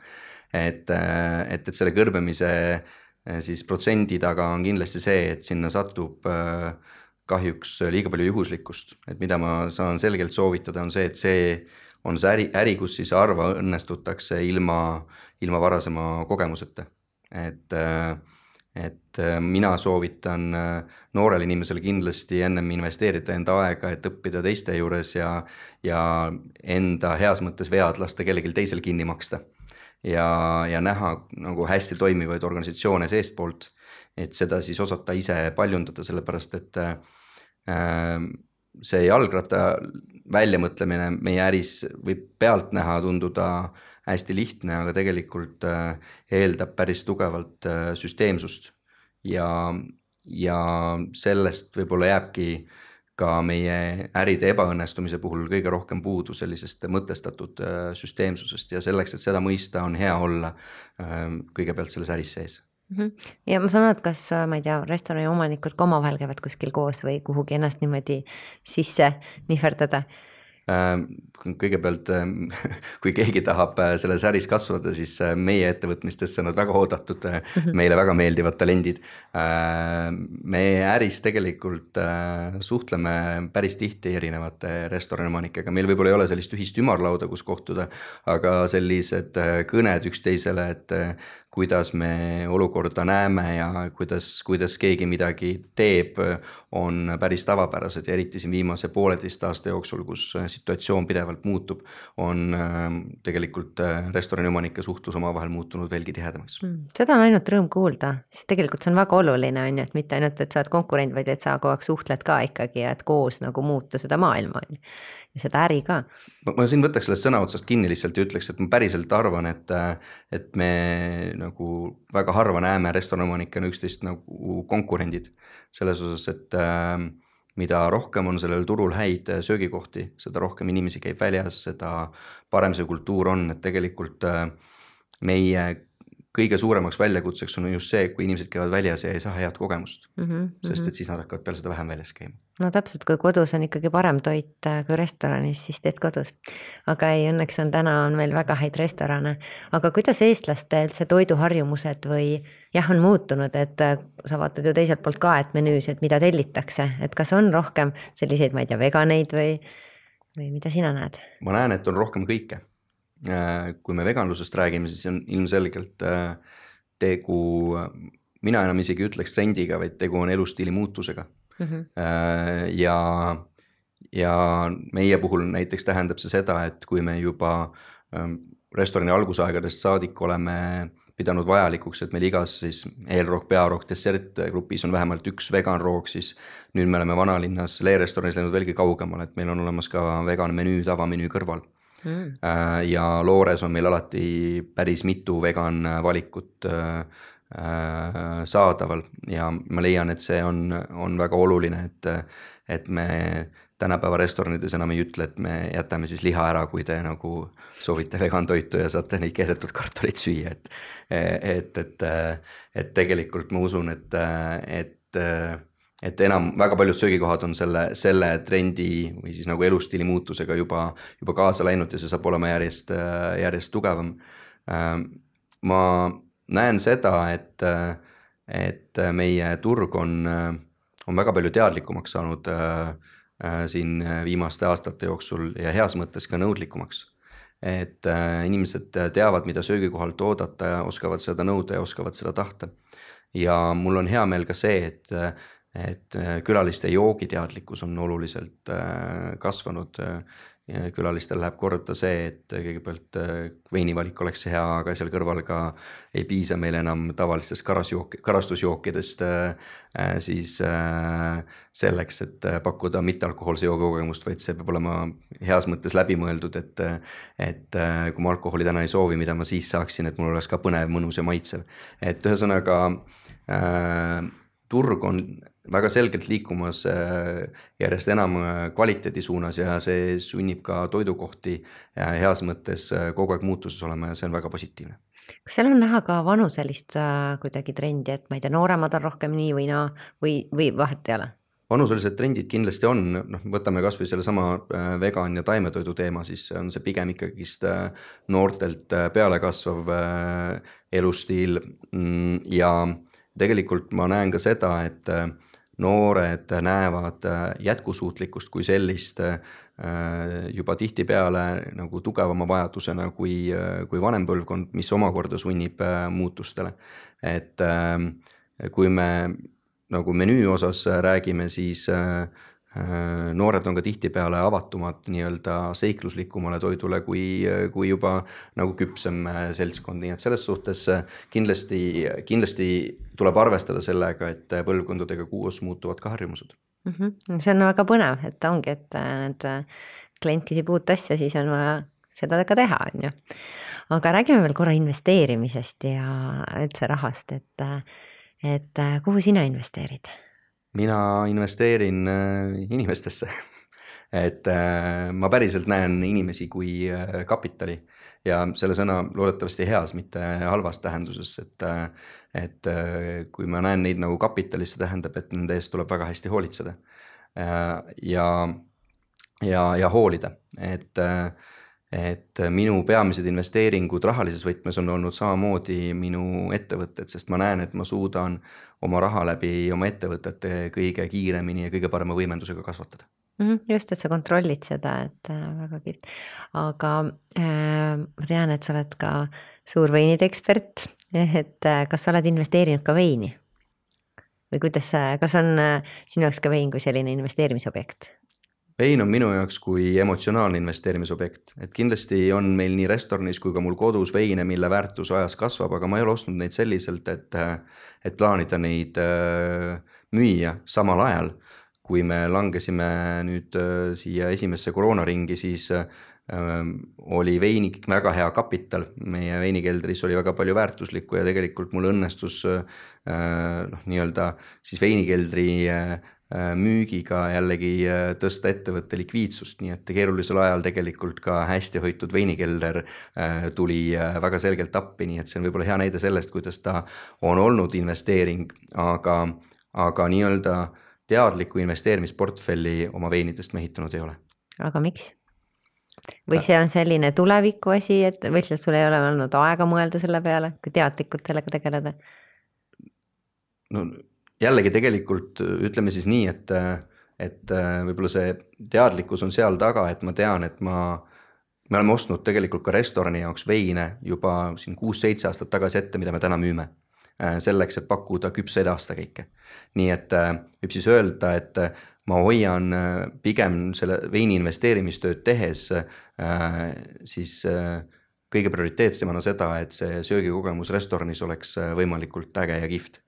et äh,, et, et selle kõrbemise äh, siis protsendi taga on kindlasti see, et sinna satub äh, kahjuks liiga palju juhuslikkust, et mida ma saan selgelt soovitada, on see, et see on see äri, äri, kus siis harva õnnestutakse ilma, ilma varasema kogemuseta. et, et mina soovitan noorele inimesele kindlasti ennem investeerida enda aega, et õppida teiste juures ja, ja enda heas mõttes vead lasta kellelgi teisel kinni maksta. ja, ja näha nagu hästi toimivaid organisatsioone seestpoolt, et seda siis osata ise paljundada, sellepärast et äh, see jalgratta väljamõtlemine meie äris võib pealtnäha tunduda hästi lihtne, aga tegelikult äh, eeldab päris tugevalt äh, süsteemsust ja, ja sellest võib-olla jääbki ka meie äride ebaõnnestumise puhul kõige rohkem puudu sellisest mõtestatud äh, süsteemsusest ja selleks, et seda mõista, on hea olla ähm, kõigepealt selles äris sees. Ja ma saan aru, et kas, ma ei tea, restorani omanikud ka omavahel käivad kuskil koos või kuhugi ennast niimoodi sisse nihverdada? Ähm, kõigepealt, ähm, kui keegi tahab äh, selles äris kasvada, siis äh, meie ettevõtmistesse on nad väga oodatud mm, -hmm. meile väga meeldivad talendid. Ähm, me äris tegelikult äh, suhtleme päris tihti erinevate restoranomanikega, meil võib-olla ei ole sellist ühist ümarlauda, kus kohtuda, aga sellised kõned üksteisele, et kuidas me olukorda näeme ja kuidas, kuidas keegi midagi teeb, on päris tavapärased. Ja eriti siin viimase pooleteist aasta jooksul, kus situatsioon pidevalt muutub, on ähm, tegelikult äh, restorani omanike suhtlus omavahel muutunud veelgi tihedamaks. Mm,. seda on ainult rõõm kuulda, sest tegelikult see on väga oluline, on ju, et mitte ainult, et sa oled konkurent, vaid et sa kogu aeg suhtled ka ikkagi ja et koos nagu muuta seda maailma, on ju seda äri ka. ma siin võtaks sellest sõna otsast kinni lihtsalt ja ütleks, et ma päriselt arvan, et, et me nagu väga harva näeme restoranomanikena üksteist nagu konkurendid. selles osas, et äh, mida rohkem on sellel turul häid söögikohti, seda rohkem inimesi käib väljas, seda parem see kultuur on, et tegelikult meie kõige suuremaks väljakutseks on just see, kui inimesed käivad väljas ja ei saa head kogemust mm. -hmm. sest et siis nad hakkavad peale seda vähem väljas käima. no täpselt, kui kodus on ikkagi parem toit äh, kui restoranis, siis teed kodus. aga ei, õnneks on täna on meil väga häid restorane, aga kuidas eestlaste üldse toiduharjumused või jah, on muutunud, et äh, sa vaatad ju teiselt poolt ka, et menüüs, et mida tellitakse, et kas on rohkem selliseid, ma ei tea, veganeid või, või mida sina näed? ma näen, et on rohkem kõike kui me veganlusest räägime, siis on ilmselgelt äh, tegu, mina enam isegi ütleks trendiga, vaid tegu on elustiili muutusega mm. -hmm. ja, ja meie puhul näiteks tähendab see seda, et kui me juba ähm, restorani algusaegadest saadik oleme pidanud vajalikuks, et meil igas siis eelroog, pearoog, dessertgrupis on vähemalt üks veganroog, siis nüüd me oleme vanalinnas Lee restoranis läinud veelgi kaugemale, et meil on olemas ka vegan menüü tavamenüü kõrval mm.. ja Loores on meil alati päris mitu vegan valikut äh, äh, saadaval. Ja ma leian, et see on, on väga oluline, et, et me tänapäeva restoranides enam ei ütle, et me jätame siis liha ära, kui te nagu soovite vegan toitu ja saate neid keedetud kartuleid süüa, et et, et, et tegelikult ma usun, et, et et enam väga paljud söögikohad on selle, selle trendi või siis nagu elustiili muutusega juba, juba kaasa läinud ja see saab olema järjest, järjest tugevam. ma näen seda, et, et meie turg on, on väga palju teadlikumaks saanud siin viimaste aastate jooksul ja heas mõttes ka nõudlikumaks et inimesed teavad, mida söögikohalt oodata ja oskavad seda nõuda ja oskavad seda tahta. ja mul on hea meel ka see, et et äh, külaliste joogiteadlikkus on oluliselt äh, kasvanud. külalistel läheb korda see, et kõigepealt äh, veinivalik oleks hea, aga seal kõrval ka ei piisa meil enam tavalistest karasjook, karastusjookidest siis selleks, et pakkuda mittealkohoolse joogakogemust, vaid see peab olema heas mõttes läbimõeldud, et et kui ma alkoholi täna ei soovi, mida ma siis saaksin, et mul oleks ka põnev, mõnus ja maitsev. et ühesõnaga turg on väga selgelt liikumas äh, järjest enam äh, kvaliteedi suunas ja see sunnib ka toidukohti heas mõttes kogu aeg muutuses olema ja see on väga positiivne kas seal on näha ka vanuselist kuidagi trendi, et ma ei tea, nooremad on rohkem nii või naa või, või vahet ei ole? vanuselised trendid kindlasti on, noh, võtame kasvõi sellesama vegan ja taimetoidu teema, siis on see pigem ikkagist noortelt peale kasvav elustiil mm, ja tegelikult ma näen ka seda, et äh, noored näevad äh, jätkusuutlikkust kui sellist äh, juba tihtipeale nagu tugevama vajadusena kui, kui vanem põlvkond, mis omakorda sunnib muutustele. et kui me nagu menüü osas räägime, siis Äh, noored on ka tihtipeale avatumad nii-öelda seikluslikumale toidule kui, kui juba nagu küpsem äh, seltskond, nii et selles suhtes äh, kindlasti, kindlasti tuleb arvestada sellega, et põlvkondadega koos muutuvad ka harjumused mm. -hmm. see on väga põnev, et ongi, et need klient küsib uut asja, siis on vaja seda ka teha, on ju. aga räägime veel korra investeerimisest ja üldse rahast, et, et kuhu sina investeerid mina investeerin äh, inimestesse. Et äh, ma päriselt näen inimesi kui äh, kapitali ja selle sõna loodetavasti heas, mitte halvas tähenduses, et, et kui ma näen neid nagu kapitalis, see tähendab, et nende eest tuleb väga hästi hoolitseda. ja, ja, ja hoolida, et et minu peamised investeeringud rahalises võtmes on olnud samamoodi minu ettevõtted, sest ma näen, et ma suudan oma raha läbi oma ettevõtete kõige kiiremini ja kõige parema võimendusega kasvatada. -hmm, just, et sa kontrollid seda, et äh, väga kihvt, aga äh, ma tean, et sa oled ka suur veinide ekspert, et äh, kas sa oled investeerinud ka veini? või kuidas, kas on äh, sinu jaoks ka vein kui selline investeerimisobjekt? Vein on minu jaoks kui emotsionaalne investeerimisobjekt, et kindlasti on meil nii restoranis kui ka mul kodus veine, mille väärtus ajas kasvab, aga ma ei ole ostnud neid selliselt, et, et plaanida neid äh, müüa samal ajal. kui me langesime nüüd äh, siia esimesse koroonaringi, siis äh, oli veini väga hea kapital, meie veinikeldris oli väga palju väärtuslikku ja tegelikult mul õnnestus noh, nii-öelda siis veinikeldri Äh, müügiga jällegi äh, tõsta ettevõtte likviidsust, nii et keerulisel ajal tegelikult ka hästi hoitud veinikelder äh, tuli väga selgelt appi, nii et see on võib-olla hea näide sellest, kuidas ta on olnud investeering, aga, aga nii-öelda teadlikku investeerimisportfelli oma veinidest me ehitanud ei ole. aga miks? või see on selline tuleviku asi, et või lihtsalt sul ei ole olnud aega mõelda selle peale, kui teadlikult sellega tegeleda? no jällegi tegelikult ütleme siis nii, et, et võib-olla see teadlikkus on seal taga, et ma tean, et ma, me oleme ostnud tegelikult ka restorani jaoks veine juba siin kuus-seitse aastat tagasi ette, mida me täna müüme. selleks, et pakkuda küpseid aastakäike. nii et võib siis öelda, et ma hoian pigem selle veini investeerimistööd tehes siis kõige prioriteetsemana seda, et see söögikogemus restoranis oleks võimalikult äge ja kihvt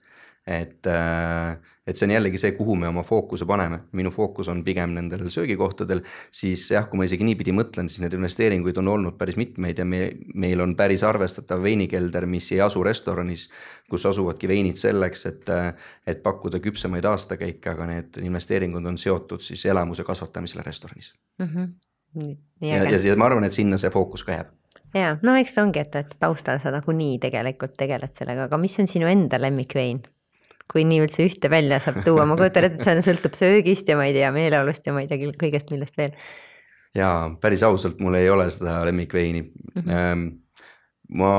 et, äh, et see on jällegi see, kuhu me oma fookuse paneme, minu fookus on pigem nendel söögikohtadel, siis jah, kui ma isegi niipidi mõtlen, siis neid investeeringuid on olnud päris mitmeid ja me, meil on päris arvestatav veinikelder, mis ei asu restoranis, kus asuvadki veinid selleks, et, et pakkuda küpsemaid aastakäike, aga need investeeringud on seotud siis elamuse kasvatamisele restoranis mm. -hmm. ja, ja, ja ma arvan, et sinna see fookus ka jääb ja no eks ta ongi, et, et taustal sa nagunii tegelikult tegeled sellega, aga mis on sinu enda lemmikvein? Kui nii üldse ühte välja saab tuua, ma kujutan ette, et see sõltub söögist ja ma ei tea, meeleolust ja ma ei tea kõigest, millest veel. jaa, päris ausalt, mul ei ole seda lemmikveini mm. -hmm. ma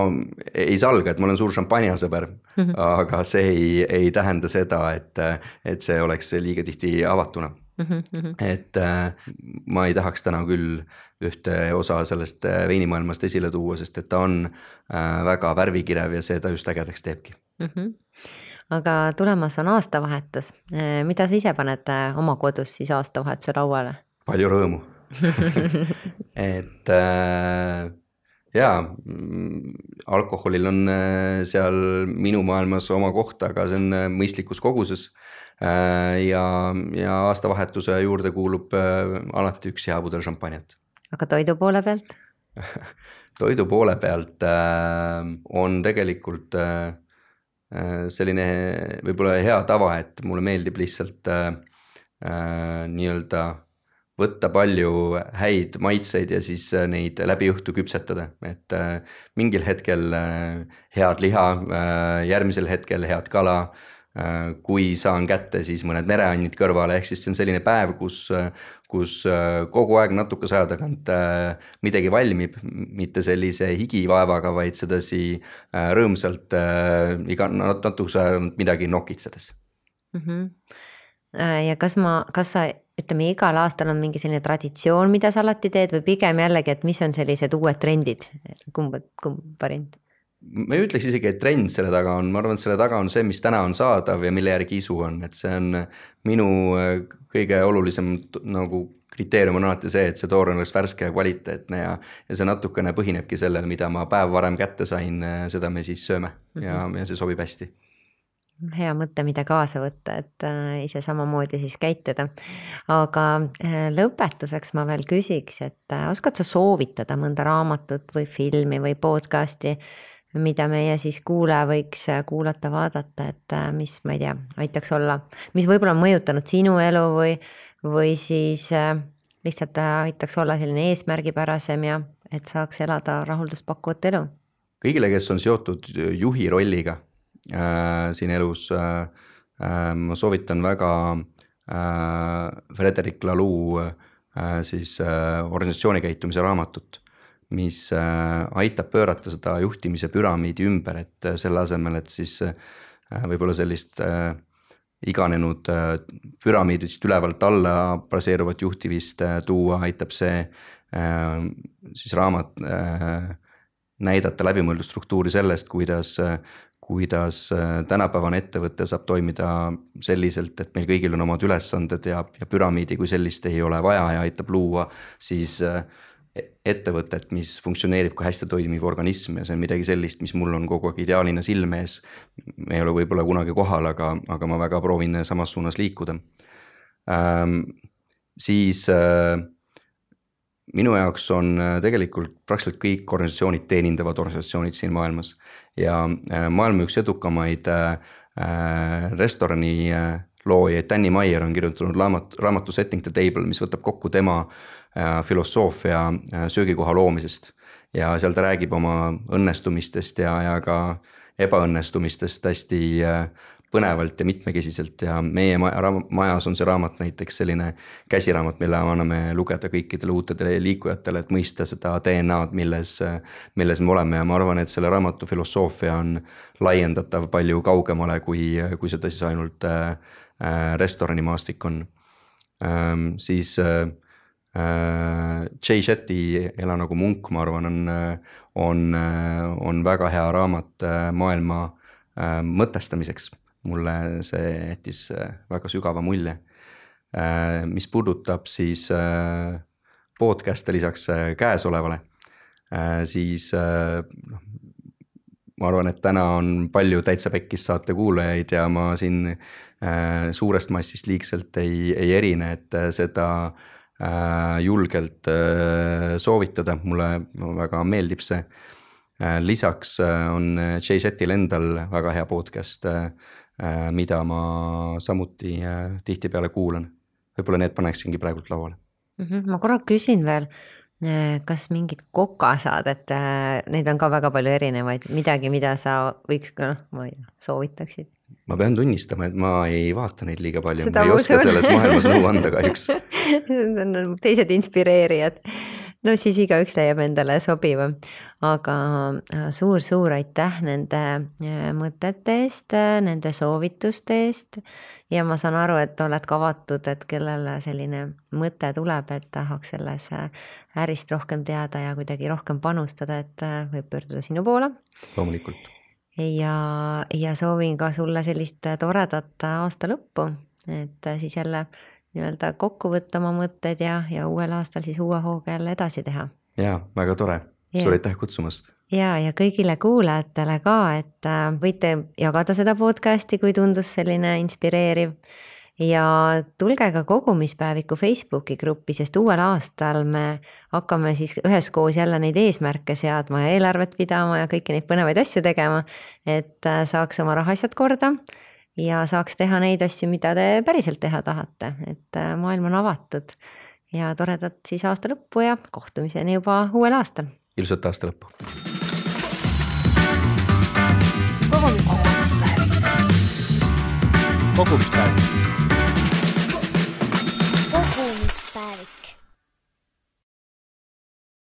ei salga, et ma olen suur šampanjasõber mm, -hmm. aga see ei, ei tähenda seda, et, et see oleks liiga tihti avatuna mm. -hmm. et äh, ma ei tahaks täna küll ühte osa sellest äh, veinimaailmast esile tuua, sest et ta on äh, väga värvikirev ja see ta just ägedaks teebki mm. -hmm aga tulemas on aastavahetus, äh, mida sa ise paned äh, oma kodus siis aastavahetuse lauale? palju rõõmu et äh, jaa, mm, alkoholil on äh, seal minu maailmas oma koht, aga see on mõistlikus koguses äh,. ja, ja aastavahetuse juurde kuulub äh, alati üks hea pudel šampanjat. aga toidu poole pealt toidu poole pealt äh, on tegelikult äh, selline võib-olla hea tava, et mulle meeldib lihtsalt äh, äh, nii-öelda võtta palju häid maitseid ja siis äh, neid läbi õhtu küpsetada, et äh, mingil hetkel äh, head liha, järgmisel hetkel head kala kui saan kätte, siis mõned mereannid kõrvale, ehk siis see on selline päev, kus, kus kogu aeg natukese aja tagant midagi valmib, mitte sellise higivaevaga, vaid sedasi rõõmsalt iga natukese aja midagi nokitsedes mm. -hmm. ja kas ma, kas sa ütleme, igal aastal on mingi selline traditsioon, mida sa alati teed või pigem jällegi, et mis on sellised uued trendid, kumb, kumb variant? Ma ei ütleks isegi, et trend selle taga on, ma arvan, et selle taga on see, mis täna on saadav ja mille järgi isu on, et see on minu äh, kõige olulisem nagu kriteerium on alati see, et see toorn oleks värske ja kvaliteetne ja, ja see natukene põhinebki sellel, mida ma päev varem kätte sain, äh, seda me siis sööme mm -hmm. ja, ja see sobib hästi hea mõte, mida kaasa võtta, et äh, ise samamoodi siis käituda. aga lõpetuseks ma veel küsiks, et oskad sa soovitada mõnda raamatut või filmi või podcast'i, mida meie siis kuulaja võiks kuulata, vaadata, et mis, ma ei tea, aitaks olla, mis võib-olla on mõjutanud sinu elu või, või siis lihtsalt aitaks olla selline eesmärgipärasem ja et saaks elada rahuldust pakkuvat elu. kõigile, kes on seotud juhi rolliga äh, siin elus äh,. äh ma soovitan väga äh, Frederic Laloux äh, siis äh, organisatsiooni käitumise raamatut, mis äh, aitab pöörata seda juhtimise püramiidi ümber, et äh, selle asemel, et siis äh, võib-olla sellist iganenud püramiidist ülevalt alla baseeruvat juhtimist tuua, aitab see siis raamat näidata läbimõeldud struktuuri sellest, kuidas kuidas tänapäevane ettevõte saab toimida selliselt, et meil kõigil on omad ülesanded ja, ja püramiidi kui sellist ei ole vaja ja aitab luua siis äh, ettevõtet, mis funktsioneerib kui hästi toimiv organism ja see on midagi sellist, mis mul on kogu aeg ideaalina silme ees. me ei ole võib-olla kunagi kohal, aga, aga ma väga proovin samas suunas liikuda ähm,. siis äh, minu jaoks on äh, tegelikult praktiliselt kõik organisatsioonid teenindavad organisatsioonid siin maailmas ja äh, maailma üks edukamaid äh, restorani loojaid, Danny Meyer on kirjutanud raamat, raamatu Setting the table, mis võtab kokku tema filosoofia söögikoha loomisest. ja seal ta räägib oma õnnestumistest ja, ja ka ebaõnnestumistest hästi põnevalt ja mitmekesiselt ja meie majas on see raamat näiteks selline käsiraamat, mille anname lugeda kõikidele uutele liikujatele, et mõista seda DNA-d, milles, milles me oleme ja ma arvan, et selle raamatu filosoofia on laiendatav palju kaugemale, kui, kui seda siis ainult äh, restoranimaastik on ähm,. siis äh, Jay Shetty Ela nagu munk, ma arvan, on, on, on väga hea raamat maailma mõtestamiseks mulle see jättis äh, väga sügava mulje. Äh, mis puudutab siis äh, podcast'e lisaks käesolevale, siis noh, ma arvan, et täna on palju Täitsa Pekkis saate kuulajaid ja ma siin suurest massist liigselt ei, ei erine, et seda julgelt soovitada, mulle väga meeldib see. lisaks on Jay Shetil endal väga hea podcast Äh, mida ma samuti äh, tihtipeale kuulan. võib-olla need paneksingi praegult lauale mm. -hmm, ma korra küsin veel, äh, kas mingit kokasaadet, neid on ka väga palju erinevaid, midagi, mida sa võiks ka, noh, ma ei tea, soovitaksid? Ma pean tunnistama, et ma ei vaata neid liiga palju, ma ei oska selles maailmas nõu anda kahjuks teised inspireerijad no siis igaüks leiab endale sobiva, aga suur-suur äh, aitäh nende äh, mõtete eest, äh, nende soovituste eest. ja ma saan aru, et oled ka avatud, et kellele selline mõte tuleb, et tahaks selles ärist rohkem teada ja kuidagi rohkem panustada, et võib pöörduda sinu poole. loomulikult. Ja, ja soovin ka sulle sellist toredat aasta lõppu, et siis jälle nii-öelda kokku võtta oma mõtted ja, ja uuel aastal siis uue hooga jälle edasi teha. ja väga tore, suur aitäh kutsumast. ja, ja kõigile kuulajatele ka, et äh, võite jagada seda podcast'i, kui tundus selline inspireeriv. Ja tulge ka kogumispäeviku Facebooki gruppi, sest uuel aastal me hakkame siis üheskoos jälle neid eesmärke seadma ja eelarvet pidama ja kõiki neid põnevaid asju tegema, et äh, saaks oma rahaasjad korda ja saaks teha neid asju, mida te päriselt teha tahate, et äh, maailm on avatud. ja toredat siis aasta lõppu ja kohtumiseni juba uuel aastal. ilusat aasta lõppu. kogumispäevik. kogumispäev